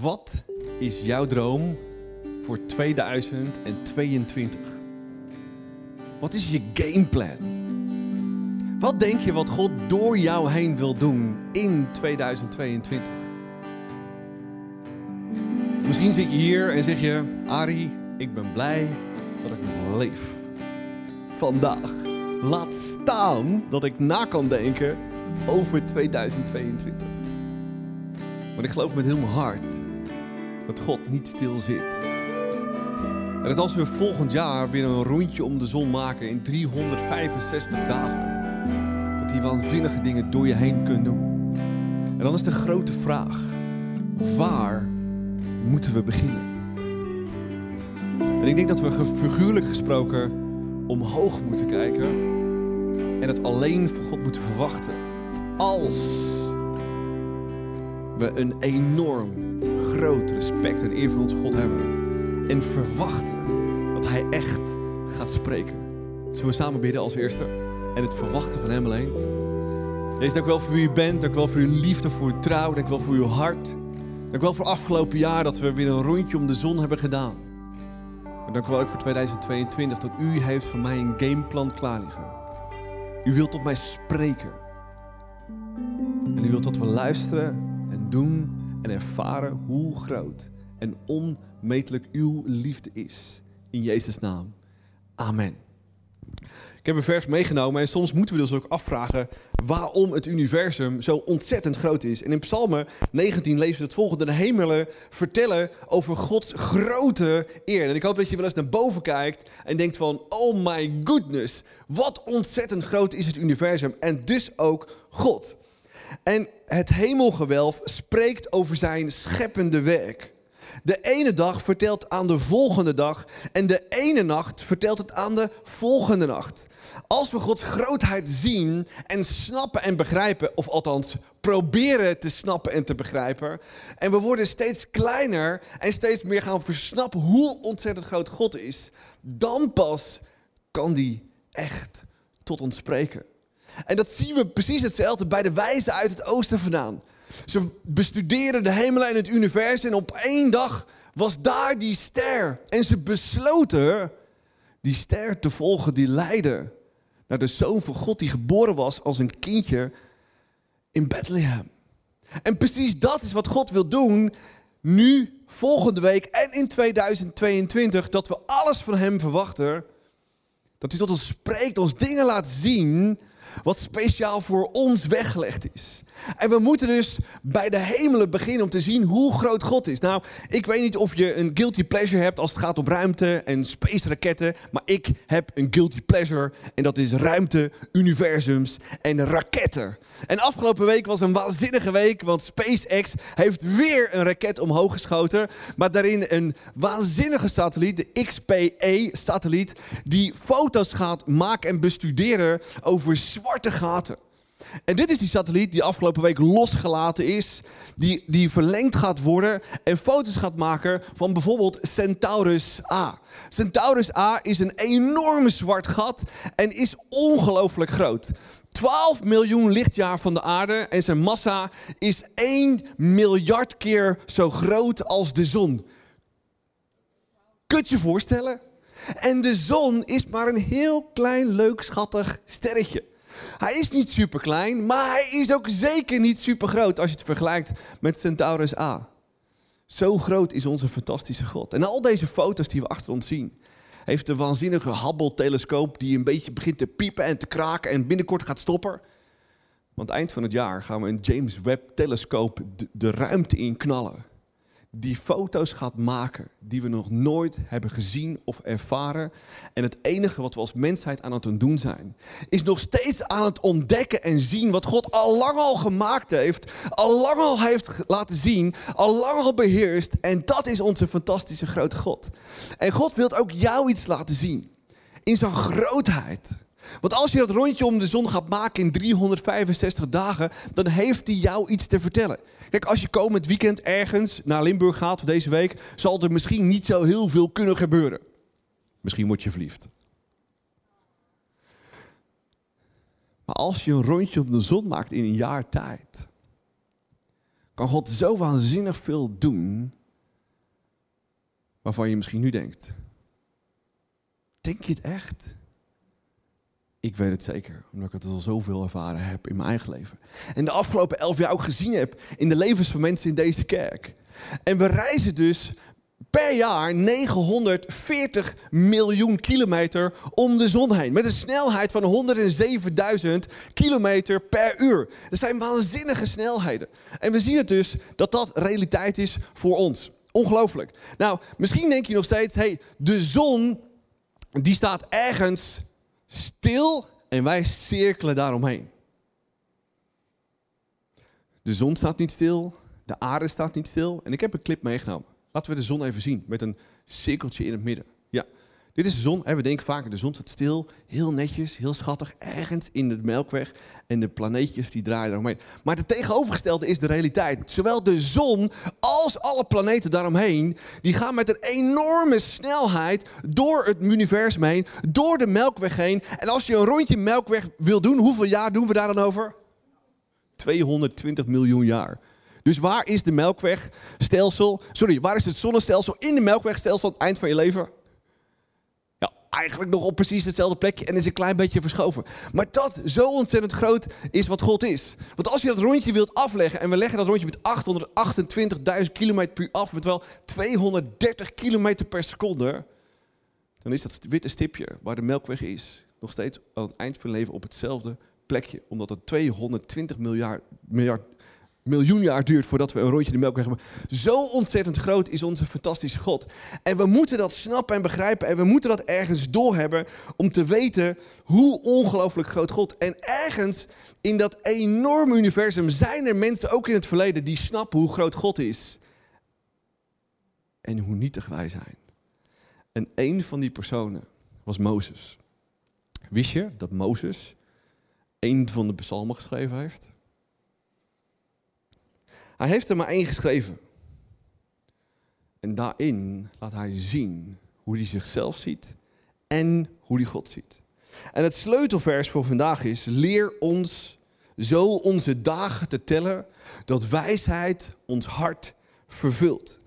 Wat is jouw droom voor 2022? Wat is je gameplan? Wat denk je wat God door jou heen wil doen in 2022? Misschien zit je hier en zeg je: Ari, ik ben blij dat ik nog leef. Vandaag. Laat staan dat ik na kan denken over 2022. Maar ik geloof met heel mijn hart dat God niet stil zit. En dat als we volgend jaar weer een rondje om de zon maken in 365 dagen, dat die waanzinnige dingen door je heen kunnen doen. En dan is de grote vraag: waar moeten we beginnen? En ik denk dat we figuurlijk gesproken omhoog moeten kijken en het alleen van God moeten verwachten. Als we een enorm groot respect en eer voor onze God hebben. En verwachten dat Hij echt gaat spreken. Zullen we samen bidden als eerste? En het verwachten van Hem alleen. Deze dank wel voor wie u bent. Dank wel voor uw liefde, voor uw trouw. Dank wel voor uw hart. Dank wel voor afgelopen jaar dat we weer een rondje om de zon hebben gedaan. Maar dank wel ook voor 2022 dat u heeft voor mij een gameplan klaar liggen. U wilt tot mij spreken. En u wilt dat we luisteren en doen en ervaren hoe groot en onmetelijk uw liefde is. In Jezus' naam. Amen. Ik heb een vers meegenomen en soms moeten we dus ook afvragen waarom het universum zo ontzettend groot is. En in Psalmen 19 lezen we het volgende. De hemelen vertellen over Gods grote eer. En ik hoop dat je wel eens naar boven kijkt en denkt van, oh my goodness, wat ontzettend groot is het universum en dus ook God. En het hemelgewelf spreekt over zijn scheppende werk. De ene dag vertelt aan de volgende dag en de ene nacht vertelt het aan de volgende nacht. Als we Gods grootheid zien en snappen en begrijpen, of althans proberen te snappen en te begrijpen, en we worden steeds kleiner en steeds meer gaan versnappen hoe ontzettend groot God is, dan pas kan die echt tot ons spreken. En dat zien we precies hetzelfde bij de wijzen uit het oosten vandaan. Ze bestuderen de hemel en het universum en op één dag was daar die ster. En ze besloten die ster te volgen die leidde naar de Zoon van God die geboren was als een kindje in Bethlehem. En precies dat is wat God wil doen nu, volgende week en in 2022. Dat we alles van Hem verwachten. Dat hij tot ons spreekt, ons dingen laat zien wat speciaal voor ons weggelegd is. En we moeten dus bij de hemelen beginnen om te zien hoe groot God is. Nou, ik weet niet of je een guilty pleasure hebt als het gaat om ruimte en space raketten. Maar ik heb een guilty pleasure en dat is ruimte, universums en raketten. En afgelopen week was een waanzinnige week, want SpaceX heeft weer een raket omhoog geschoten. Maar daarin een waanzinnige satelliet, de XPE-satelliet, die foto's gaat maken en bestuderen over zwarte gaten. En dit is die satelliet die afgelopen week losgelaten is, die, die verlengd gaat worden en foto's gaat maken van bijvoorbeeld Centaurus A. Centaurus A is een enorm zwart gat en is ongelooflijk groot. 12 miljoen lichtjaar van de aarde en zijn massa is 1 miljard keer zo groot als de zon. Kunt je voorstellen? En de zon is maar een heel klein, leuk, schattig sterretje. Hij is niet super klein, maar hij is ook zeker niet super groot als je het vergelijkt met Centaurus A. Zo groot is onze fantastische God. En al deze foto's die we achter ons zien, heeft de waanzinnige Hubble-telescoop die een beetje begint te piepen en te kraken en binnenkort gaat stoppen. Want eind van het jaar gaan we een James Webb-telescoop de ruimte in knallen die foto's gaat maken die we nog nooit hebben gezien of ervaren. En het enige wat we als mensheid aan het doen zijn, is nog steeds aan het ontdekken en zien wat God al lang al gemaakt heeft, al lang al heeft laten zien, al lang al beheerst. En dat is onze fantastische grote God. En God wil ook jou iets laten zien in zijn grootheid. Want als je dat rondje om de zon gaat maken in 365 dagen, dan heeft hij jou iets te vertellen. Kijk, als je komend weekend ergens naar Limburg gaat of deze week, zal er misschien niet zo heel veel kunnen gebeuren. Misschien word je verliefd. Maar als je een rondje om de zon maakt in een jaar tijd, kan God zo waanzinnig veel doen waarvan je misschien nu denkt. Denk je het echt? Ik weet het zeker, omdat ik het al zoveel ervaren heb in mijn eigen leven. En de afgelopen elf jaar ook gezien heb in de levens van mensen in deze kerk. En we reizen dus per jaar 940 miljoen kilometer om de zon heen. Met een snelheid van 107.000 kilometer per uur. Dat zijn waanzinnige snelheden. En we zien het dus dat dat realiteit is voor ons. Ongelooflijk. Nou, misschien denk je nog steeds, hey, de zon die staat ergens stil en wij cirkelen daaromheen. De zon staat niet stil, de aarde staat niet stil. En ik heb een clip meegenomen. Laten we de zon even zien met een cirkeltje in het midden. Dit is de zon. We denken vaak, de zon staat stil, heel netjes, heel schattig, ergens in de melkweg. En de planeetjes die draaien daaromheen. Maar het tegenovergestelde is de realiteit. Zowel de zon als alle planeten daaromheen, die gaan met een enorme snelheid door het universum heen, door de melkweg heen. En als je een rondje melkweg wil doen, hoeveel jaar doen we daar dan over? 220 miljoen jaar. Dus waar is de melkwegstelsel? Sorry, waar is het zonnestelsel in de melkwegstelsel aan het eind van je leven? Eigenlijk nog op precies hetzelfde plekje en is een klein beetje verschoven. Maar dat zo ontzettend groot is wat God is. Want als je dat rondje wilt afleggen en we leggen dat rondje met 828.000 kilometer per af, met wel 230 kilometer per seconde, dan is dat witte stipje waar de melkweg is nog steeds aan het eind van leven op hetzelfde plekje. Omdat het 220 miljard, miljard miljoen jaar duurt voordat we een rondje de melk hebben. Zo ontzettend groot is onze fantastische God. En we moeten dat snappen en begrijpen. En we moeten dat ergens doorhebben om te weten hoe ongelooflijk groot God. En ergens in dat enorme universum zijn er mensen, ook in het verleden, die snappen hoe groot God is. En hoe nietig wij zijn. En een van die personen was Mozes. Wist je dat Mozes een van de psalmen geschreven heeft? Hij heeft er maar één geschreven. En daarin laat hij zien hoe hij zichzelf ziet en hoe hij God ziet. En het sleutelvers voor vandaag is: leer ons zo onze dagen te tellen dat wijsheid ons hart vervult.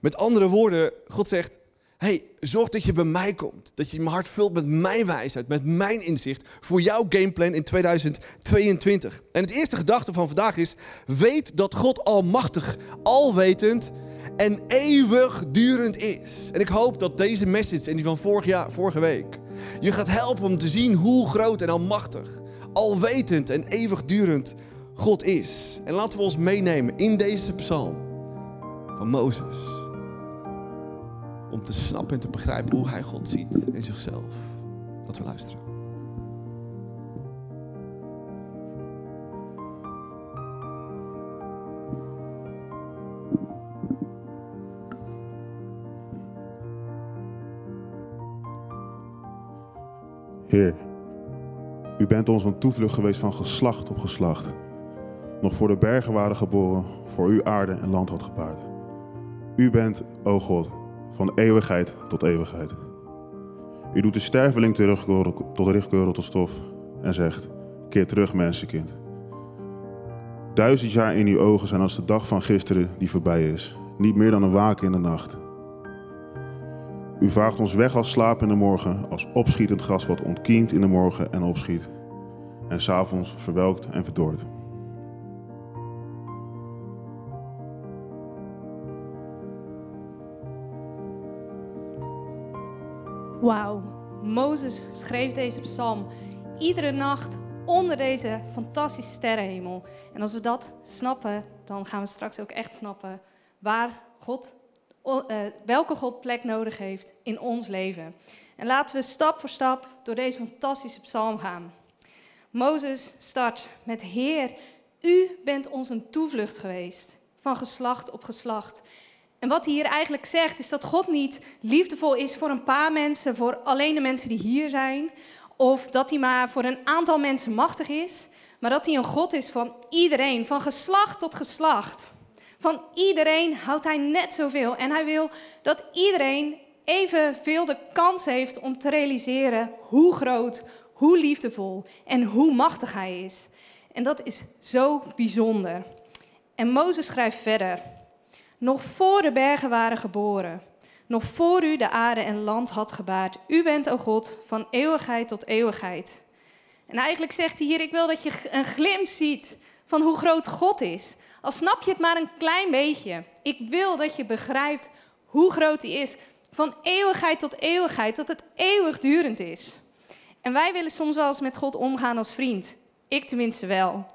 Met andere woorden, God zegt: hey, zorg dat je bij mij komt. Dat je mijn hart vult met mijn wijsheid, met mijn inzicht voor jouw gameplan in 2022. En het eerste gedachte van vandaag is: weet dat God almachtig, alwetend en eeuwigdurend is. En ik hoop dat deze message en die van vorig jaar, vorige week je gaat helpen om te zien hoe groot en almachtig, alwetend en eeuwigdurend God is. En laten we ons meenemen in deze psalm van Mozes om te snappen en te begrijpen hoe hij God ziet in zichzelf. Dat we luisteren. Heer, u bent ons een toevlucht geweest van geslacht op geslacht. Nog voor de bergen waren geboren, voor u aarde en land had gepaard. U bent, o God, van eeuwigheid tot eeuwigheid. U doet de sterveling terugkeuren tot terugkeuren tot stof en zegt: Keer terug, mensenkind. Duizend jaar in uw ogen zijn als de dag van gisteren die voorbij is, niet meer dan een waken in de nacht. U vaagt ons weg als slaap in de morgen, als opschietend gras wat ontkiemt in de morgen en opschiet, en s'avonds verwelkt en verdord. Wauw, Mozes schreef deze psalm iedere nacht onder deze fantastische sterrenhemel. En als we dat snappen, dan gaan we straks ook echt snappen waar God, uh, welke God plek nodig heeft in ons leven. En laten we stap voor stap door deze fantastische psalm gaan. Mozes start met Heer, u bent ons een toevlucht geweest, van geslacht op geslacht. En wat hij hier eigenlijk zegt, is dat God niet liefdevol is voor een paar mensen, voor alleen de mensen die hier zijn. Of dat hij maar voor een aantal mensen machtig is. Maar dat hij een God is van iedereen, van geslacht tot geslacht. Van iedereen houdt hij net zoveel. En hij wil dat iedereen evenveel de kans heeft om te realiseren hoe groot, hoe liefdevol en hoe machtig hij is. En dat is zo bijzonder. En Mozes schrijft verder. Nog voor de bergen waren geboren, nog voor u de aarde en land had gebaard. U bent, o God, van eeuwigheid tot eeuwigheid. En eigenlijk zegt hij hier, ik wil dat je een glimp ziet van hoe groot God is. Al snap je het maar een klein beetje. Ik wil dat je begrijpt hoe groot hij is. Van eeuwigheid tot eeuwigheid, dat het eeuwigdurend is. En wij willen soms wel eens met God omgaan als vriend. Ik tenminste wel.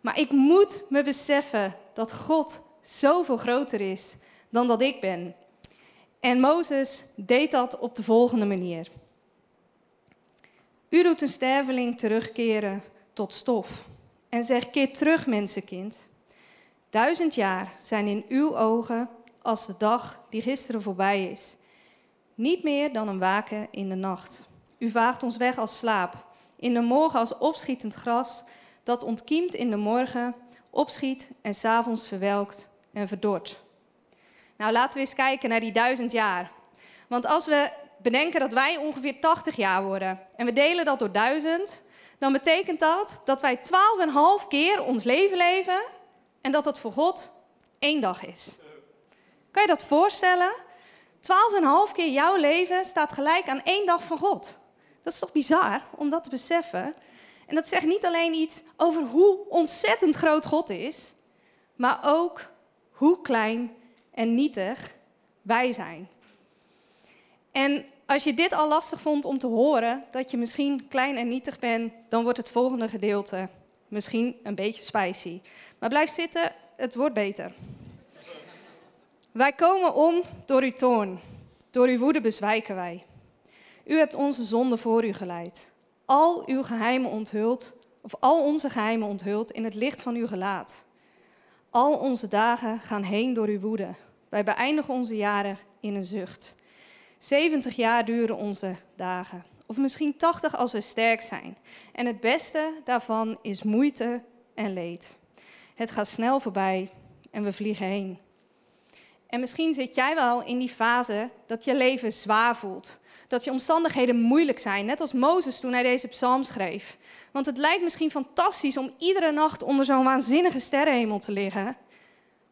Maar ik moet me beseffen dat God zoveel groter is dan dat ik ben. En Mozes deed dat op de volgende manier. U doet een sterveling terugkeren tot stof. En zegt, keer terug, mensenkind. Duizend jaar zijn in uw ogen als de dag die gisteren voorbij is. Niet meer dan een waken in de nacht. U vaagt ons weg als slaap. In de morgen als opschietend gras, dat ontkiemt in de morgen, opschiet en s'avonds verwelkt en verdort. Nou, laten we eens kijken naar die duizend jaar. Want als we bedenken dat wij ongeveer 80 jaar worden en we delen dat door duizend, dan betekent dat dat wij 12,5 keer ons leven leven en dat het voor God één dag is. Kan je dat voorstellen? 12,5 keer jouw leven staat gelijk aan één dag van God. Dat is toch bizar om dat te beseffen? En dat zegt niet alleen iets over hoe ontzettend groot God is, maar ook hoe klein en nietig wij zijn. En als je dit al lastig vond om te horen, dat je misschien klein en nietig bent, dan wordt het volgende gedeelte misschien een beetje spicy. Maar blijf zitten, het wordt beter. Wij komen om door uw toorn. Door uw woede bezwijken wij. U hebt onze zonde voor u geleid. Al uw geheimen onthuld, of al onze geheimen onthuld in het licht van uw gelaat. Al onze dagen gaan heen door uw woede. Wij beëindigen onze jaren in een zucht. 70 jaar duren onze dagen. Of misschien 80 als we sterk zijn. En het beste daarvan is moeite en leed. Het gaat snel voorbij en we vliegen heen. En misschien zit jij wel in die fase dat je leven zwaar voelt. Dat je omstandigheden moeilijk zijn, net als Mozes toen hij deze psalm schreef. Want het lijkt misschien fantastisch om iedere nacht onder zo'n waanzinnige sterrenhemel te liggen.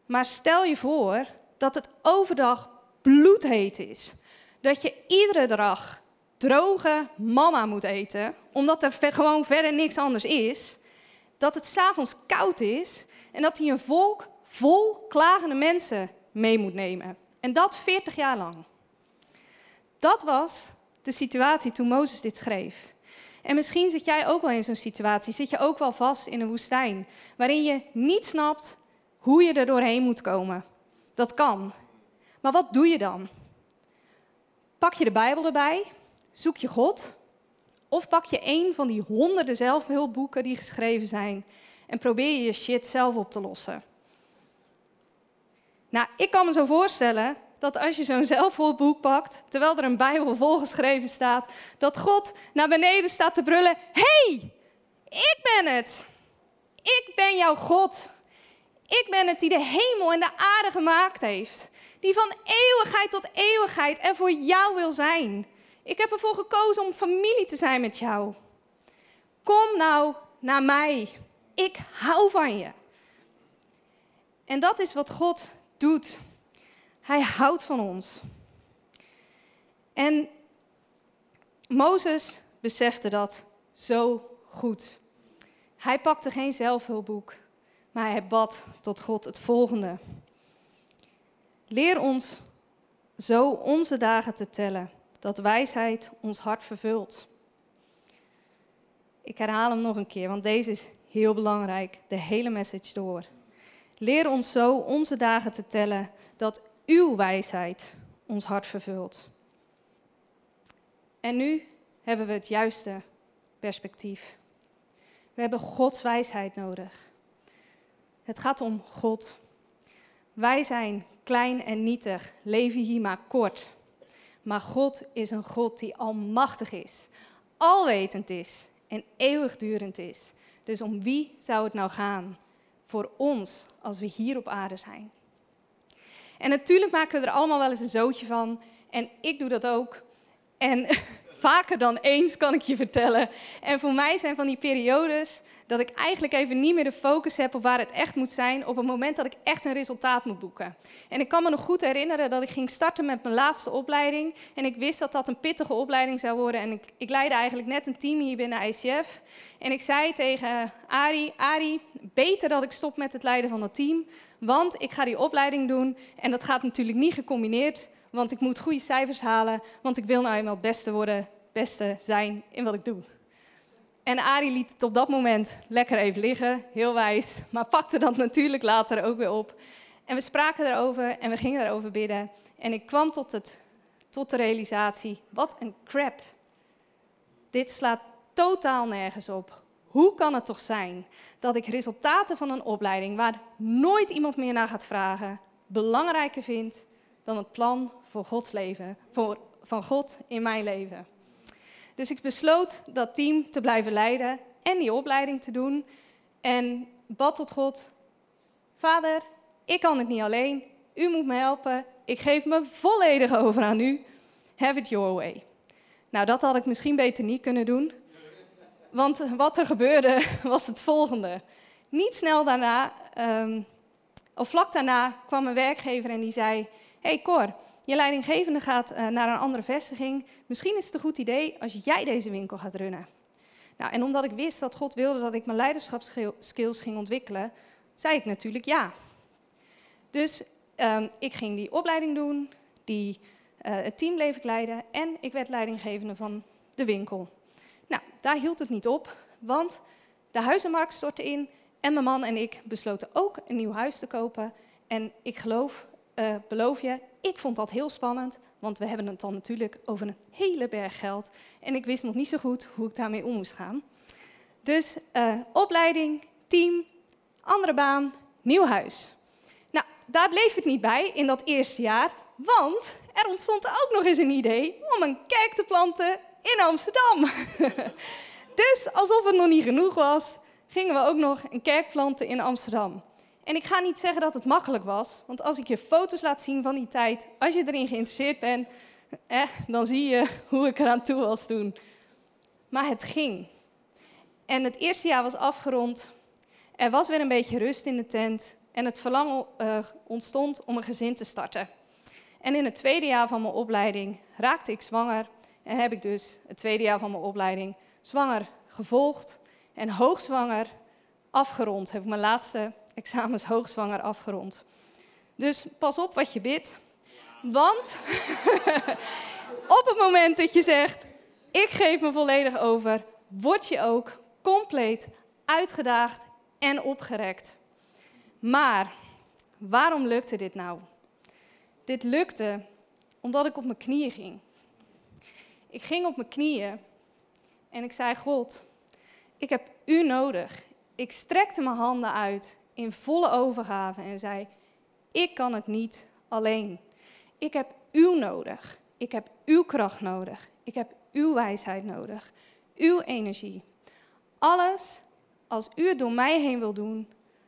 Maar stel je voor dat het overdag bloedheet is. Dat je iedere dag droge mama moet eten, omdat er gewoon verder niks anders is. Dat het s'avonds koud is en dat hij een volk vol klagende mensen mee moet nemen. En dat 40 jaar lang. Dat was de situatie toen Mozes dit schreef. En misschien zit jij ook wel in zo'n situatie. Zit je ook wel vast in een woestijn. Waarin je niet snapt hoe je er doorheen moet komen. Dat kan. Maar wat doe je dan? Pak je de Bijbel erbij? Zoek je God? Of pak je een van die honderden zelfhulpboeken die geschreven zijn en probeer je je shit zelf op te lossen? Nou, ik kan me zo voorstellen dat als je zo'n zelfhulpboek pakt, terwijl er een Bijbel volgeschreven staat, dat God naar beneden staat te brullen: hey, ik ben het. Ik ben jouw God. Ik ben het die de hemel en de aarde gemaakt heeft. Die van eeuwigheid tot eeuwigheid er voor jou wil zijn. Ik heb ervoor gekozen om familie te zijn met jou. Kom nou naar mij. Ik hou van je. En dat is wat God Hij houdt van ons. En Mozes besefte dat zo goed. Hij pakte geen zelfhulpboek, maar hij bad tot God het volgende. Leer ons zo onze dagen te tellen, dat wijsheid ons hart vervult. Ik herhaal hem nog een keer, want deze is heel belangrijk, de hele message door. Leer ons zo onze dagen te tellen, dat uw wijsheid ons hart vervult. En nu hebben we het juiste perspectief. We hebben Gods wijsheid nodig. Het gaat om God. Wij zijn klein en nietig, leven hier maar kort. Maar God is een God die almachtig is, alwetend is en eeuwigdurend is. Dus om wie zou het nou gaan voor ons als we hier op aarde zijn? En natuurlijk maken we er allemaal wel eens een zootje van. En ik doe dat ook. En vaker dan eens, kan ik je vertellen. En voor mij zijn van die periodes dat ik eigenlijk even niet meer de focus heb op waar het echt moet zijn, op het moment dat ik echt een resultaat moet boeken. En ik kan me nog goed herinneren dat ik ging starten met mijn laatste opleiding. En ik wist dat dat een pittige opleiding zou worden. En ik, ik leidde eigenlijk net een team hier binnen ICF. En ik zei tegen Ari, Ari, beter dat ik stop met het leiden van dat team, want ik ga die opleiding doen. En dat gaat natuurlijk niet gecombineerd, want ik moet goede cijfers halen, want ik wil nou eenmaal het beste worden, beste zijn in wat ik doe. En Ari liet het op dat moment lekker even liggen, heel wijs, maar pakte dat natuurlijk later ook weer op. En we spraken erover en we gingen erover bidden. En ik kwam tot, het, tot de realisatie, wat een crap. Dit slaat totaal nergens op. Hoe kan het toch zijn dat ik resultaten van een opleiding waar nooit iemand meer naar gaat vragen, belangrijker vind dan het plan voor Gods leven, voor, van God in mijn leven? Dus ik besloot dat team te blijven leiden en die opleiding te doen. En bad tot God: Vader, ik kan het niet alleen. U moet me helpen. Ik geef me volledig over aan u. Have it your way. Nou, dat had ik misschien beter niet kunnen doen. Want wat er gebeurde was het volgende. Niet snel daarna, um, of vlak daarna, kwam een werkgever en die zei: Hey Cor, je leidinggevende gaat uh, naar een andere vestiging. Misschien is het een goed idee als jij deze winkel gaat runnen. Nou, en omdat ik wist dat God wilde dat ik mijn leiderschapskills ging ontwikkelen, zei ik natuurlijk ja. Dus um, ik ging die opleiding doen, die, uh, het team bleef ik leiden en ik werd leidinggevende van de winkel. Nou, daar hield het niet op, want de huizenmarkt stortte in en mijn man en ik besloten ook een nieuw huis te kopen. En ik geloof, uh, beloof je, ik vond dat heel spannend, want we hebben het dan natuurlijk over een hele berg geld. En ik wist nog niet zo goed hoe ik daarmee om moest gaan. Dus uh, opleiding, team, andere baan, nieuw huis. Nou, daar bleef het niet bij in dat eerste jaar, want er ontstond ook nog eens een idee om een kerk te planten in Amsterdam. dus alsof het nog niet genoeg was, gingen we ook nog een kerk planten in Amsterdam. En ik ga niet zeggen dat het makkelijk was, want als ik je foto's laat zien van die tijd, als je erin geïnteresseerd bent, eh, dan zie je hoe ik eraan toe was toen. Maar het ging. En het eerste jaar was afgerond. Er was weer een beetje rust in de tent. En het verlangen uh, ontstond om een gezin te starten. En in het tweede jaar van mijn opleiding raakte ik zwanger. En heb ik dus het tweede jaar van mijn opleiding zwanger gevolgd. En hoogzwanger afgerond. Heb ik mijn laatste examens hoogzwanger afgerond. Dus pas op wat je bidt. Want op het moment dat je zegt, ik geef me volledig over, word je ook compleet uitgedaagd en opgerekt. Maar waarom lukte dit nou? Dit lukte omdat ik op mijn knieën ging. Ik ging op mijn knieën en ik zei: God, ik heb u nodig. Ik strekte mijn handen uit in volle overgave en zei: Ik kan het niet alleen. Ik heb u nodig. Ik heb uw kracht nodig. Ik heb uw wijsheid nodig. Uw energie. Alles, als u het door mij heen wil doen,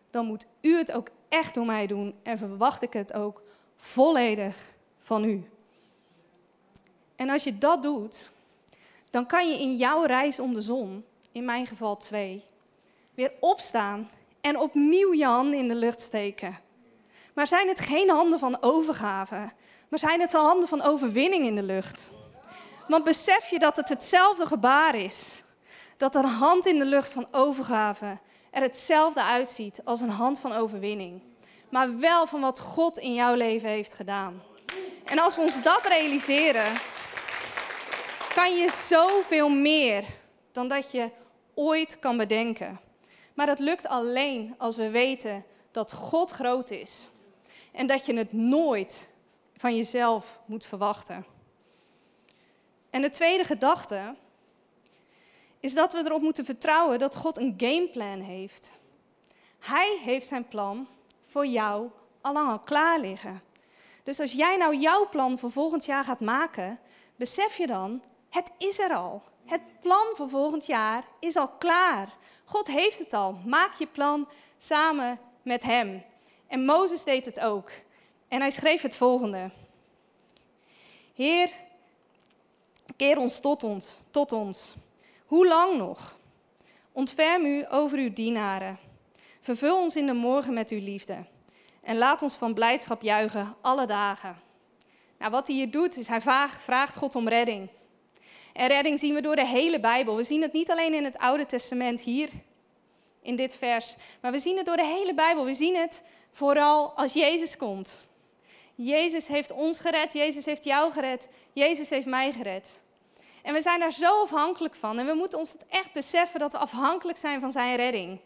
dan moet u het ook echt door mij doen en verwacht ik het ook volledig van u. En als je dat doet, dan kan je in jouw reis om de zon, in mijn geval twee, weer opstaan en opnieuw je handen in de lucht steken. Maar zijn het geen handen van overgave, maar zijn het wel handen van overwinning in de lucht? Want besef je dat het hetzelfde gebaar is. Dat een hand in de lucht van overgave er hetzelfde uitziet als een hand van overwinning. Maar wel van wat God in jouw leven heeft gedaan. En als we ons dat realiseren, kan je zoveel meer dan dat je ooit kan bedenken. Maar dat lukt alleen als we weten dat God groot is. En dat je het nooit van jezelf moet verwachten. En de tweede gedachte is dat we erop moeten vertrouwen dat God een gameplan heeft. Hij heeft zijn plan voor jou al lang al klaar liggen. Dus als jij nou jouw plan voor volgend jaar gaat maken, besef je dan, het is er al. Het plan voor volgend jaar is al klaar. God heeft het al. Maak je plan samen met Hem. En Mozes deed het ook. En hij schreef het volgende. Heer, Keer ons tot ons, tot ons. Hoe lang nog? Ontferm u over uw dienaren. Vervul ons in de morgen met uw liefde. En laat ons van blijdschap juichen alle dagen. Nou, wat hij hier doet, is hij vraagt God om redding. En redding zien we door de hele Bijbel. We zien het niet alleen in het Oude Testament hier, in dit vers, maar we zien het door de hele Bijbel. We zien het vooral als Jezus komt. Jezus heeft ons gered, Jezus heeft jou gered, Jezus heeft mij gered. En we zijn daar zo afhankelijk van. En we moeten ons echt beseffen dat we afhankelijk zijn van zijn redding.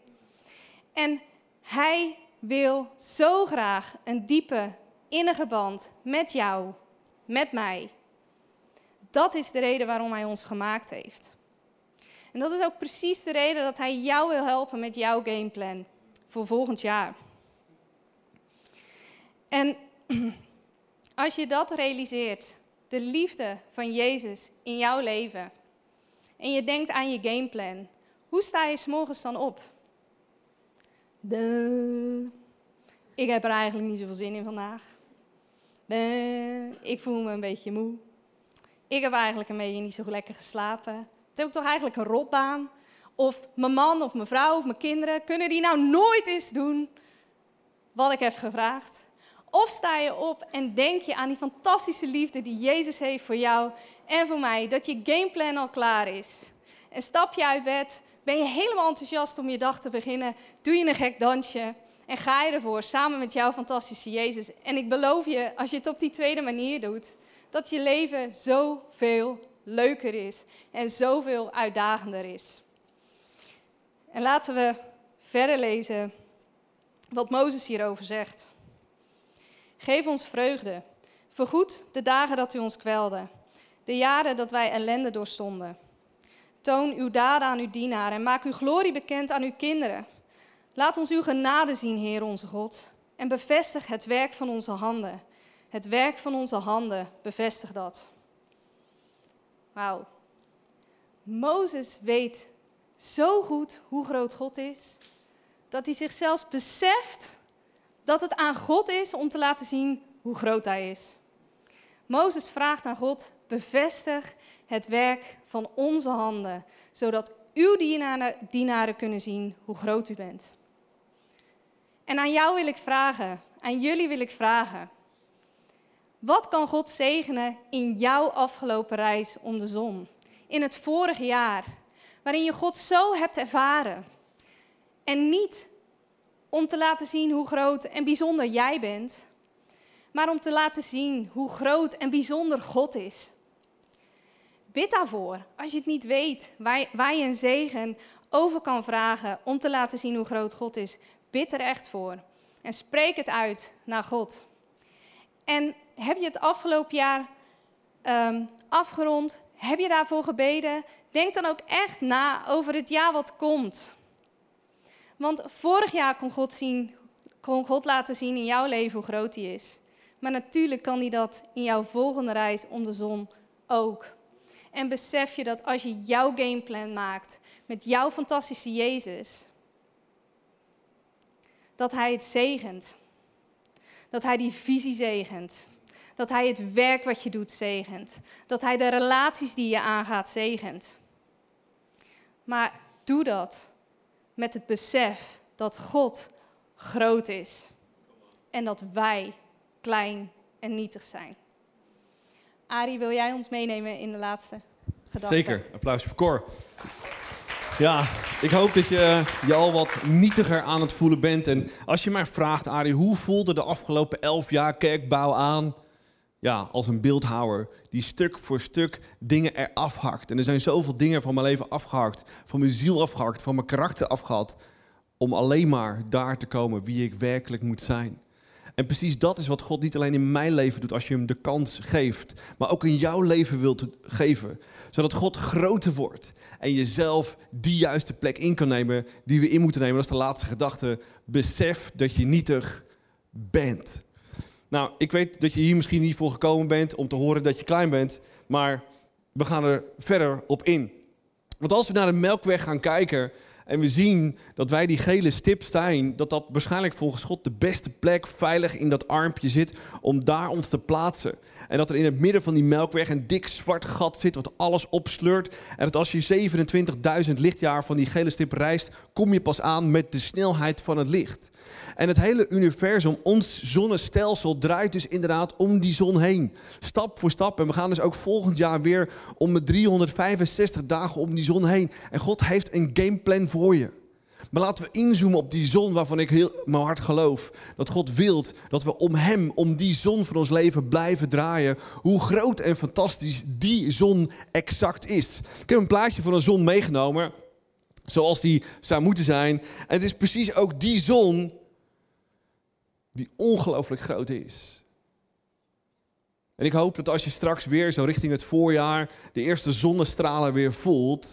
En hij wil zo graag een diepe, innige band met jou, met mij. Dat is de reden waarom hij ons gemaakt heeft. En dat is ook precies de reden dat hij jou wil helpen met jouw gameplan voor volgend jaar. En als je dat realiseert, de liefde van Jezus in jouw leven, en je denkt aan je gameplan, hoe sta je s'morgens dan op? Ik heb er eigenlijk niet zoveel zin in vandaag. Ik voel me een beetje moe. Ik heb eigenlijk een beetje niet zo lekker geslapen. Het heb ik toch eigenlijk een rotbaan. Of mijn man of mijn vrouw of mijn kinderen, kunnen die nou nooit eens doen wat ik heb gevraagd? Of sta je op en denk je aan die fantastische liefde die Jezus heeft voor jou en voor mij, dat je gameplan al klaar is. En stap je uit bed, ben je helemaal enthousiast om je dag te beginnen, doe je een gek dansje en ga je ervoor samen met jouw fantastische Jezus. En ik beloof je, als je het op die tweede manier doet, dat je leven zoveel leuker is en zoveel uitdagender is. En laten we verder lezen wat Mozes hierover zegt. Geef ons vreugde. Vergoed de dagen dat u ons kwelde, de jaren dat wij ellende doorstonden. Toon uw daden aan uw dienaren en maak uw glorie bekend aan uw kinderen. Laat ons uw genade zien, Heer onze God, en bevestig het werk van onze handen. Het werk van onze handen, bevestig dat. Wauw. Mozes weet zo goed hoe groot God is, dat hij zich zelfs beseft dat het aan God is om te laten zien hoe groot hij is. Mozes vraagt aan God: bevestig het werk van onze handen, zodat uw dienaren, dienaren kunnen zien hoe groot u bent. En aan jou wil ik vragen, aan jullie wil ik vragen. Wat kan God zegenen in jouw afgelopen reis om de zon? In het vorige jaar, waarin je God zo hebt ervaren. En niet om te laten zien hoe groot en bijzonder jij bent, maar om te laten zien hoe groot en bijzonder God is. Bid daarvoor, als je het niet weet, waar, je een zegen over kan vragen om te laten zien hoe groot God is. Bid er echt voor en spreek het uit naar God. En heb je het afgelopen jaar um, afgerond? Heb je daarvoor gebeden? Denk dan ook echt na over het jaar wat komt. Want vorig jaar kon God, zien, kon God laten zien in jouw leven hoe groot hij is. Maar natuurlijk kan hij dat in jouw volgende reis om de zon ook. En besef je dat als je jouw gameplan maakt met jouw fantastische Jezus, dat hij het zegent. Dat hij die visie zegent. Dat hij het werk wat je doet zegent. Dat hij de relaties die je aangaat zegent. Maar doe dat met het besef dat God groot is en dat wij klein en nietig zijn. Ari, wil jij ons meenemen in de laatste gedachte? Zeker, applaus voor Cor. Ja, ik hoop dat je je al wat nietiger aan het voelen bent. En als je maar vraagt, Ari, hoe voelde de afgelopen elf jaar kerkbouw aan? Ja, als een beeldhouwer die stuk voor stuk dingen eraf hakt. En er zijn zoveel dingen van mijn leven afgehakt, van mijn ziel afgehakt, van mijn karakter afgehakt. Om alleen maar daar te komen wie ik werkelijk moet zijn. En precies dat is wat God niet alleen in mijn leven doet als je hem de kans geeft, maar ook in jouw leven wilt geven. Zodat God groter wordt en jezelf die juiste plek in kan nemen die we in moeten nemen. Dat is de laatste gedachte. Besef dat je nietig bent. Nou, ik weet dat je hier misschien niet voor gekomen bent om te horen dat je klein bent, maar we gaan er verder op in. Want als we naar de melkweg gaan kijken, En we zien dat wij die gele stip zijn, dat dat waarschijnlijk volgens God de beste plek veilig in dat armpje zit om daar ons te plaatsen. En dat er in het midden van die melkweg een dik zwart gat zit wat alles opsleurt. En dat als je 27.000 lichtjaar van die gele stip reist, kom je pas aan met de snelheid van het licht. En het hele universum, ons zonnestelsel, draait dus inderdaad om die zon heen. Stap voor stap. En we gaan dus ook volgend jaar weer om de 365 dagen om die zon heen. En God heeft een gameplan voor je. Maar laten we inzoomen op die zon waarvan ik heel mijn hart geloof. Dat God wilt dat we om Hem, om die zon van ons leven blijven draaien. Hoe groot en fantastisch die zon exact is. Ik heb een plaatje van een zon meegenomen. Zoals die zou moeten zijn. En het is precies ook die zon die ongelooflijk groot is. En ik hoop dat als je straks weer zo richting het voorjaar de eerste zonnestralen weer voelt,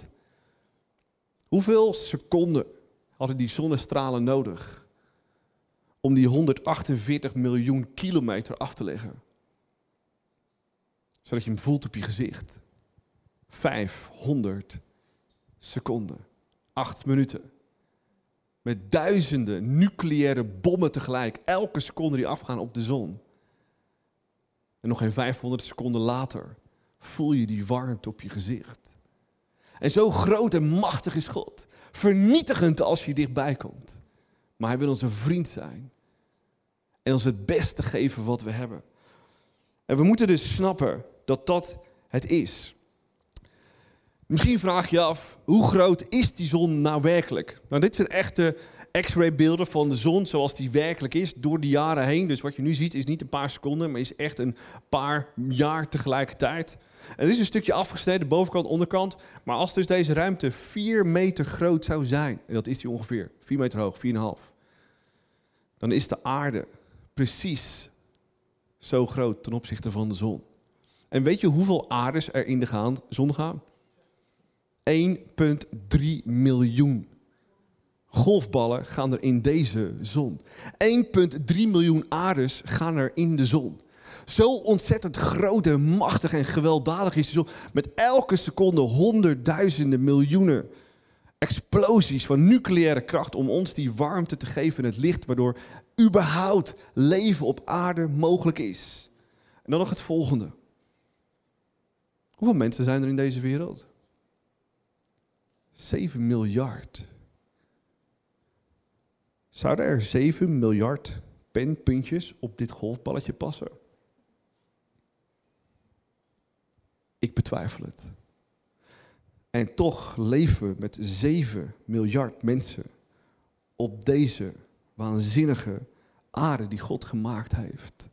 hoeveel seconden hadden die zonnestralen nodig om die 148 miljoen kilometer af te leggen? Zodat je hem voelt op je gezicht. 500 seconden. 8 minuten. Met duizenden nucleaire bommen tegelijk. Elke seconde die afgaan op de zon. En nog geen 500 seconden later voel je die warmte op je gezicht. En zo groot en machtig is God. Vernietigend als je dichtbij komt. Maar hij wil onze vriend zijn. En ons het beste geven wat we hebben. En we moeten dus snappen dat dat het is. Misschien vraag je af, hoe groot is die zon nou werkelijk? Nou, dit zijn echte x-ray beelden van de zon zoals die werkelijk is door de jaren heen. Dus wat je nu ziet is niet een paar seconden, maar is echt een paar jaar tegelijkertijd. Dit is een stukje afgesneden, bovenkant, onderkant. Maar als dus deze ruimte 4 meter groot zou zijn, en dat is die ongeveer, 4 meter hoog, 4,5. Dan is de aarde precies zo groot ten opzichte van de zon. En weet je hoeveel aardes er in de zon gaan? 1,3 miljoen golfballen gaan er in deze zon. 1,3 miljoen aardes gaan er in de zon. Zo ontzettend groot en machtig en gewelddadig is zon. Met elke seconde honderdduizenden miljoenen explosies van nucleaire kracht om ons die warmte te geven en het licht, waardoor überhaupt leven op aarde mogelijk is. En dan nog het volgende. Hoeveel mensen zijn er in deze wereld? 7 miljard. Zouden er 7 miljard penpuntjes op dit golfballetje passen? Ik betwijfel het. En toch leven we met 7 miljard mensen op deze waanzinnige aarde die God gemaakt heeft.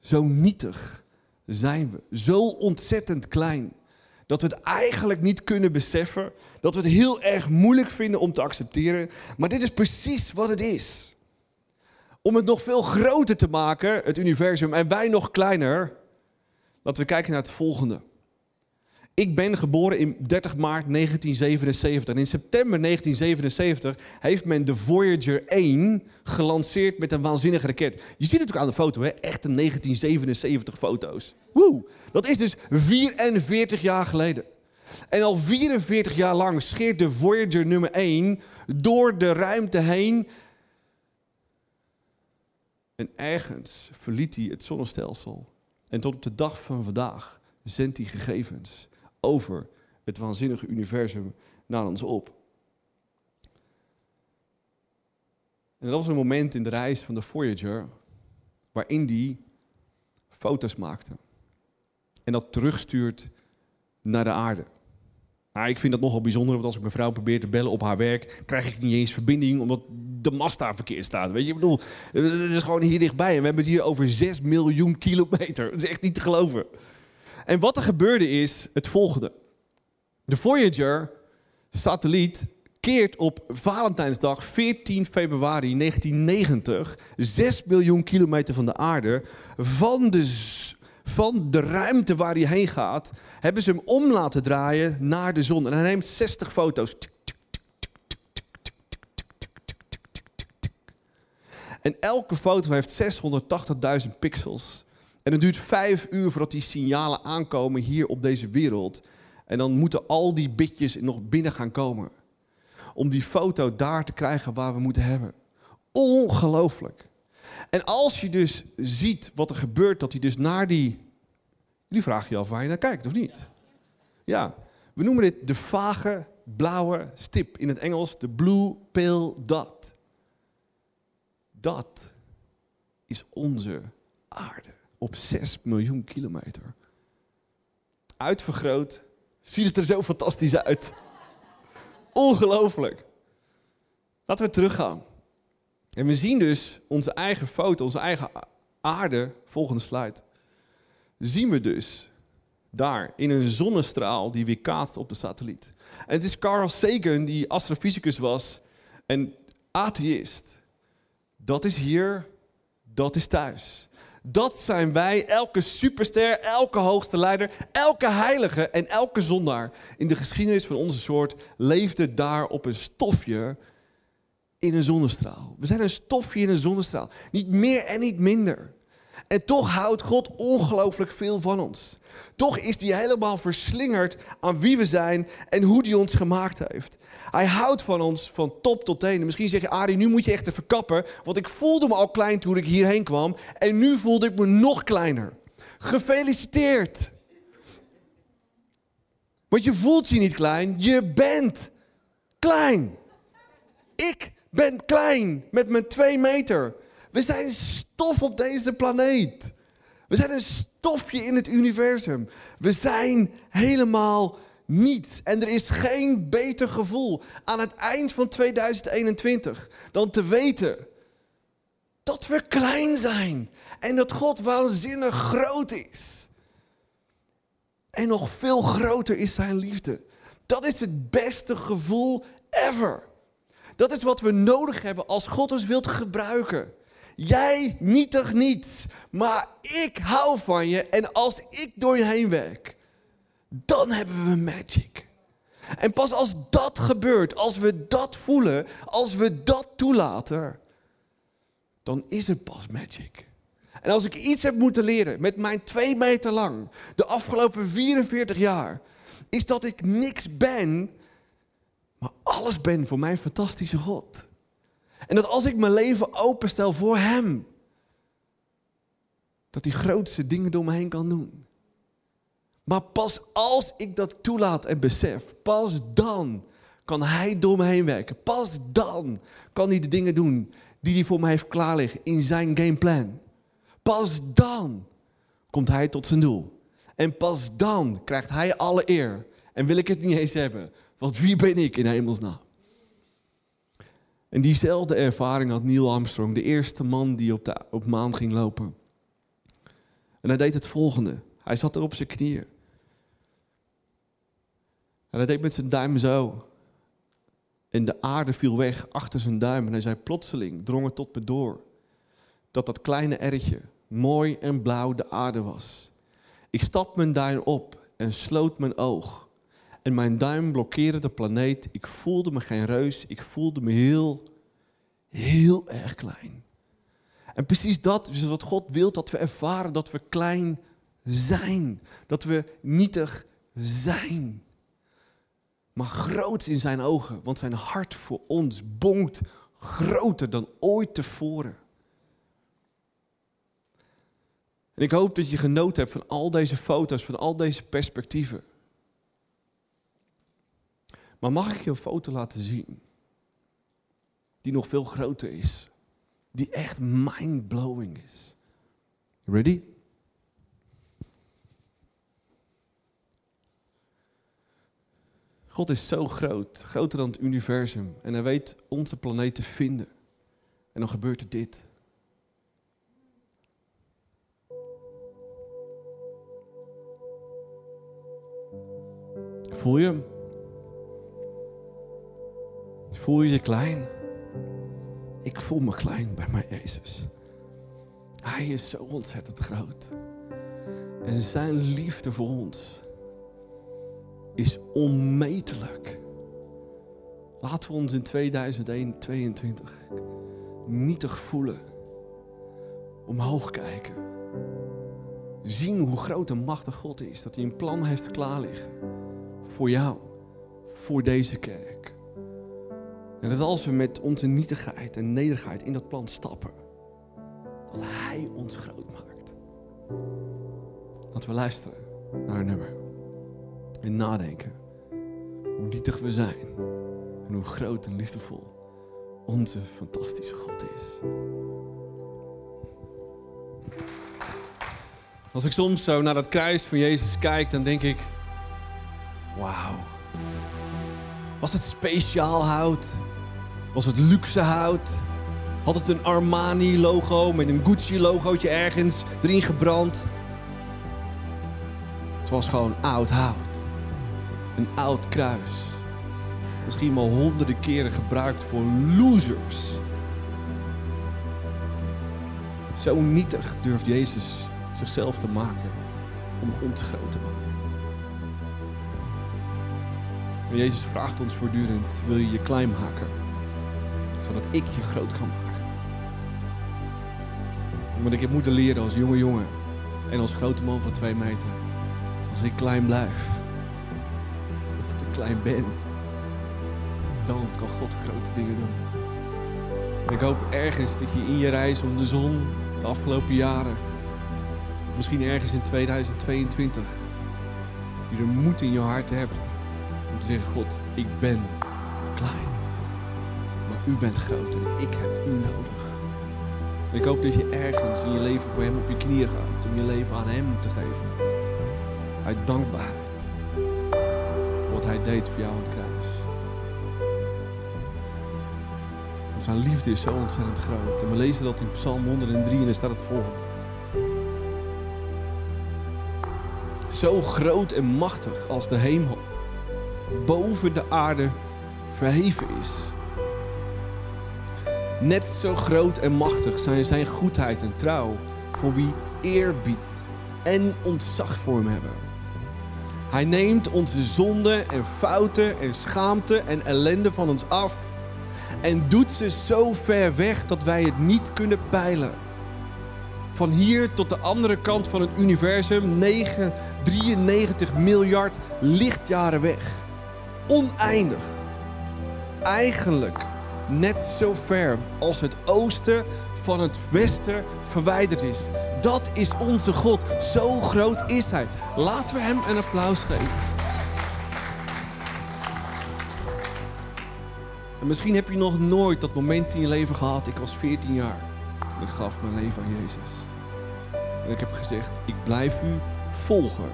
Zo nietig zijn we, zo ontzettend klein dat we het eigenlijk niet kunnen beseffen, dat we het heel erg moeilijk vinden om te accepteren, maar dit is precies wat het is. Om het nog veel groter te maken, het universum, en wij nog kleiner, laten we kijken naar het volgende. Ik ben geboren in 30 maart 1977. En in september 1977 heeft men de Voyager 1 gelanceerd met een waanzinnige raket. Je ziet het ook aan de foto, hè? echte 1977 foto's. Woe! Dat is dus 44 jaar geleden. En al 44 jaar lang scheert de Voyager nummer 1 door de ruimte heen. En ergens verliet hij het zonnestelsel. En tot op de dag van vandaag zendt hij gegevens over het waanzinnige universum naar ons op. En dat was een moment in de reis van de Voyager waarin die foto's maakte. En dat terugstuurt naar de aarde. Nou, ik vind dat nogal bijzonder, want als ik mijn vrouw probeer te bellen op haar werk, krijg ik niet eens verbinding omdat de mast daar verkeerd staat. Weet je, ik bedoel, het is gewoon hier dichtbij en we hebben het hier over 6 miljoen kilometer. Dat is echt niet te geloven. En wat er gebeurde is het volgende. De Voyager satelliet keert op Valentijnsdag 14 februari 1990 6 miljoen kilometer van de aarde van de, van de ruimte waar hij heen gaat, hebben ze hem om laten draaien naar de zon. En hij neemt 60 foto's. En elke foto heeft 680.000 pixels. En het duurt vijf uur voordat die signalen aankomen hier op deze wereld. En dan moeten al die bitjes nog binnen gaan komen. om die foto daar te krijgen waar we moeten hebben. Ongelooflijk. En als je dus ziet wat er gebeurt, dat hij dus naar die. Jullie vragen je af waar je naar kijkt, of niet? Ja, we noemen dit de vage blauwe stip. In het Engels de blue pale dot. Dat is onze aarde op 6 miljoen kilometer. Uitvergroot, ziet het er zo fantastisch uit. Ongelooflijk. Laten we teruggaan. En we zien dus onze eigen foto, onze eigen aarde, volgende slide. Zien we dus daar in een zonnestraal die weer kaatst op de satelliet. En het is Carl Sagan die astrofysicus was en atheïst. Dat is hier, dat is thuis. Dat zijn wij, elke superster, elke hoogste leider, elke heilige en elke zondaar in de geschiedenis van onze soort leefde daar op een stofje in een zonnestraal. We zijn een stofje in een zonnestraal. Niet meer en niet minder. En toch houdt God ongelooflijk veel van ons. Toch is hij helemaal verslingerd aan wie we zijn en hoe hij ons gemaakt heeft. Hij houdt van ons van top tot teen. Misschien zeg je, Arie, nu moet je echt even kappen. Want ik voelde me al klein toen ik hierheen kwam. En nu voelde ik me nog kleiner. Gefeliciteerd. Want je voelt je niet klein, je bent klein. Ik ben klein met mijn twee meter. We zijn stof op deze planeet. We zijn een stofje in het universum. We zijn helemaal niets. En er is geen beter gevoel aan het eind van 2021 dan te weten dat we klein zijn en dat God waanzinnig groot is. En nog veel groter is zijn liefde. Dat is het beste gevoel ever. Dat is wat we nodig hebben als God ons wilt gebruiken. Jij nietig niets, maar ik hou van je en als ik door je heen werk, dan hebben we magic. En pas als dat gebeurt, als we dat voelen, als we dat toelaten, dan is het pas magic. En als ik iets heb moeten leren met mijn twee meter lang, de afgelopen 44 jaar, is dat ik niks ben, maar alles ben voor mijn fantastische God. En dat als ik mijn leven openstel voor Hem, dat hij grootste dingen door me heen kan doen. Maar pas als ik dat toelaat en besef, pas dan kan Hij door me heen werken. Pas dan kan Hij de dingen doen die Hij voor mij heeft klaarliggen in zijn gameplan. Pas dan komt Hij tot zijn doel. En pas dan krijgt Hij alle eer. En wil ik het niet eens hebben, want wie ben ik in hemelsnaam? En diezelfde ervaring had Neil Armstrong, de eerste man die op, de, op maan ging lopen. En hij deed het volgende. Hij zat er op zijn knieën. En hij deed met zijn duim zo. En de aarde viel weg achter zijn duim. En hij zei plotseling, drong het tot me door, dat dat kleine erretje mooi en blauw de aarde was. Ik stap mijn duim op en sloot mijn oog. En mijn duim blokkeerde de planeet. Ik voelde me geen reus. Ik voelde me heel, heel erg klein. En precies dat is wat God wil dat we ervaren: dat we klein zijn. Dat we nietig zijn. Maar groot in zijn ogen, want zijn hart voor ons bonkt groter dan ooit tevoren. En ik hoop dat je genoten hebt van al deze foto's, van al deze perspectieven. Maar mag ik je een foto laten zien? Die nog veel groter is. Die echt mind-blowing is. Ready? God is zo groot, groter dan het universum. En hij weet onze planeet te vinden. En dan gebeurt er dit. Voel je? Voel je je klein? Ik voel me klein bij mijn Jezus. Hij is zo ontzettend groot. En zijn liefde voor ons is onmetelijk. Laten we ons in 2022 nietig voelen. Omhoog kijken. Zien hoe groot en machtig God is. Dat hij een plan heeft klaarliggen. Voor jou. Voor deze kerk En dat als we met onze nietigheid en nederigheid in dat plan stappen, dat Hij ons groot maakt. Laten we luisteren naar een nummer en nadenken hoe nietig we zijn en hoe groot en liefdevol onze fantastische God is. Als ik soms zo naar dat kruis van Jezus kijk, dan denk ik: wauw. Was het speciaal hout? Was het luxe hout? Had het een Armani-logo met een Gucci-logootje ergens erin gebrand? Het was gewoon oud hout. Een oud kruis. Misschien wel honderden keren gebruikt voor losers. Zo nietig durft Jezus zichzelf te maken om ons groot te maken. En Jezus vraagt ons voortdurend: wil je je klein maken, zodat ik je groot kan maken? Want ik heb moeten leren als jonge jongen en als grote man van twee meter, als ik klein blijf, of dat ik klein ben, dan kan God grote dingen doen. En ik hoop ergens dat je in je reis om de zon de afgelopen jaren misschien ergens in 2022 je de moed in je hart hebt om te zeggen, God, ik ben klein. U bent groot en ik heb u nodig. Ik hoop dat je ergens in je leven voor hem op je knieën gaat om je leven aan hem te geven. Uit dankbaarheid voor wat hij deed voor jou aan het kruis. Want zijn liefde is zo ontzettend groot. En we lezen dat in Psalm 103 en daar staat het volgende. zo groot en machtig als de hemel boven de aarde verheven is. Net zo groot en machtig zijn zijn goedheid en trouw voor wie eerbied en ontzag voor hem hebben. Hij neemt onze zonden en fouten en schaamte en ellende van ons af en doet ze zo ver weg dat wij het niet kunnen peilen. Van hier tot de andere kant van het universum, 9, 93 miljard lichtjaren weg. Oneindig. Eigenlijk net zo ver als het oosten van het westen verwijderd is. Dat is onze God. Zo groot is Hij. Laten we Hem een applaus geven. En misschien heb je nog nooit dat moment in je leven gehad. Ik was 14 jaar toen ik gaf mijn leven aan Jezus. En ik heb gezegd, ik blijf u volgen.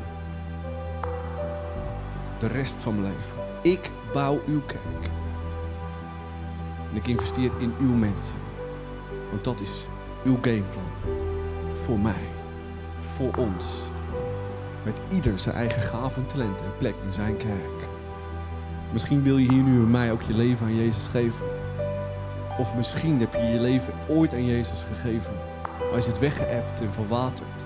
De rest van mijn leven. Ik bouw uw kerk. En ik investeer in uw mensen. Want dat is uw gameplan. Voor mij. Voor ons. Met ieder zijn eigen gaven en talent en plek in zijn kerk. Misschien wil je hier nu bij mij ook je leven aan Jezus geven. Of misschien heb je je leven ooit aan Jezus gegeven. Maar is het weggeëpt en verwaterd?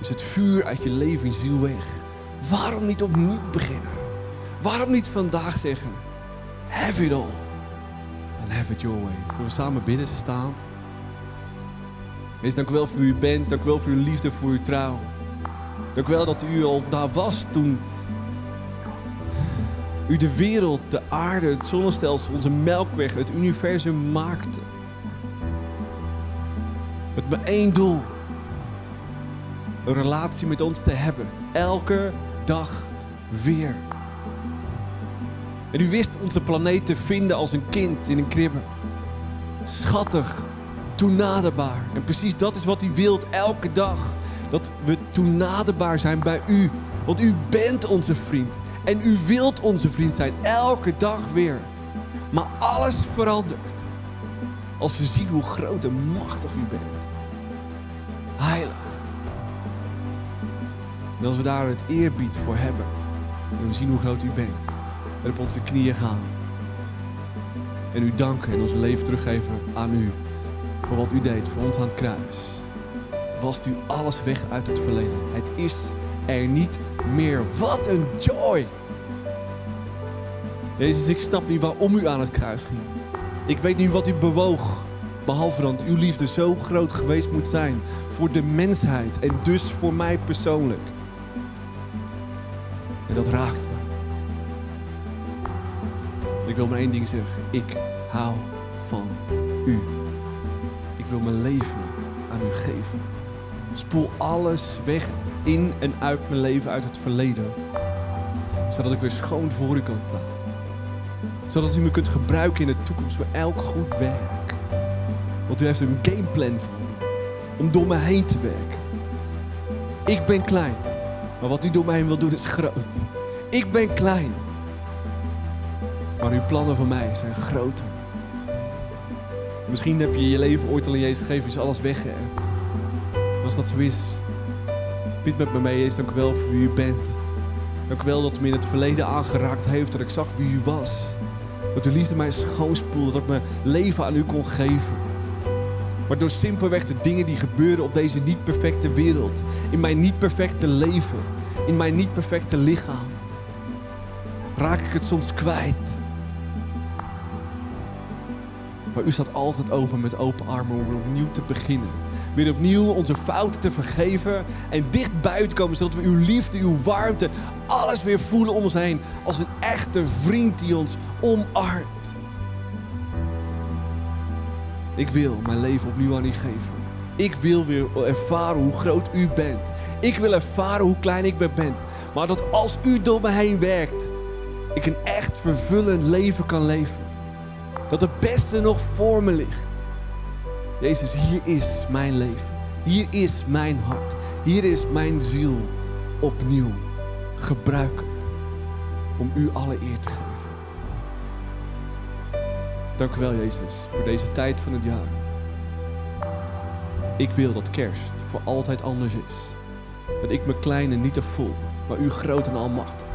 Is het vuur uit je leven en ziel weg? Waarom niet opnieuw beginnen? Waarom niet vandaag zeggen: Have it all and have it your way? Zullen we samen bidden staand? Wees dank wel voor u bent. Dank u wel voor uw liefde, voor uw trouw. Dank u wel dat u al daar was toen u de wereld, de aarde, het zonnestelsel, onze melkweg, het universum maakte. Met maar één doel. Een relatie met ons te hebben. Elke dag weer. En u wist onze planeet te vinden als een kind in een kribbe. Schattig, toenaderbaar. En precies dat is wat u wilt elke dag. Dat we toenaderbaar zijn bij u. Want u bent onze vriend. En u wilt onze vriend zijn, elke dag weer. Maar alles verandert als we zien hoe groot en machtig u bent. Heilig. En als we daar het eerbied voor hebben en we zien hoe groot u bent, en op onze knieën gaan en u danken en ons leven teruggeven aan u voor wat u deed voor ons aan het kruis, wast u alles weg uit het verleden. Het is er niet meer. Wat een joy! Jezus, ik snap niet waarom u aan het kruis ging. Ik weet niet wat u bewoog. Behalve dat uw liefde zo groot geweest moet zijn voor de mensheid en dus voor mij persoonlijk. En dat raakt. Ik wil maar één ding zeggen. Ik hou van u. Ik wil mijn leven aan u geven. Spoel alles weg in en uit mijn leven, uit het verleden. Zodat ik weer schoon voor u kan staan. Zodat u me kunt gebruiken in de toekomst voor elk goed werk. Want u heeft een gameplan voor me. Om door me heen te werken. Ik ben klein. Maar wat u door mij heen wil doen is groot. Ik ben klein. Maar uw plannen voor mij zijn groter. Misschien heb je je leven ooit al in Jezus gegeven, is alles weggeëpt. Als dat zo is, bid met me mee, Jezus, dank u wel voor wie u bent. Dank u wel dat u me in het verleden aangeraakt heeft, dat ik zag wie u was. Dat uw liefde mij schoonspoelde, dat ik mijn leven aan u kon geven. Maar door simpelweg de dingen die gebeuren op deze niet perfecte wereld, in mijn niet perfecte leven, in mijn niet perfecte lichaam, raak ik het soms kwijt. Maar u staat altijd open met open armen om weer opnieuw te beginnen. Weer opnieuw onze fouten te vergeven en dichtbij te komen, zodat we uw liefde, uw warmte, alles weer voelen om ons heen. Als een echte vriend die ons omarmt. Ik wil mijn leven opnieuw aan u geven. Ik wil weer ervaren hoe groot u bent. Ik wil ervaren hoe klein ik ben. Maar dat als u door me heen werkt, ik een echt vervullend leven kan leven. Dat het beste nog voor me ligt. Jezus, hier is mijn leven. Hier is mijn hart. Hier is mijn ziel opnieuw. Gebruik het om u alle eer te geven. Dank u wel, Jezus, voor deze tijd van het jaar. Ik wil dat kerst voor altijd anders is. Dat ik me klein en nietig voel, maar u groot en almachtig.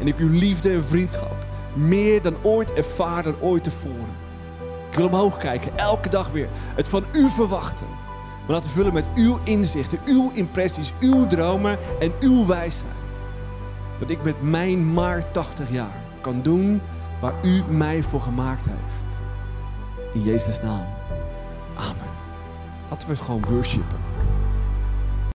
En ik uw liefde en vriendschap meer dan ooit ervaar ooit tevoren. Ik wil omhoog kijken, elke dag weer. Het van u verwachten. Maar laten vullen met uw inzichten, uw impressies, uw dromen en uw wijsheid. Dat ik met mijn maar 80 jaar kan doen waar u mij voor gemaakt heeft. In Jezus' naam. Amen. Laten we gewoon worshipen.